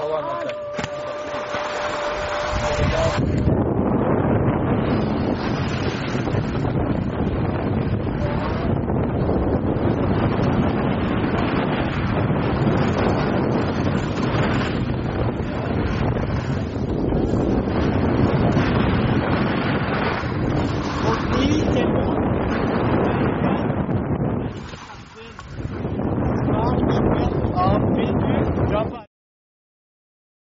Allah'a emanet olun.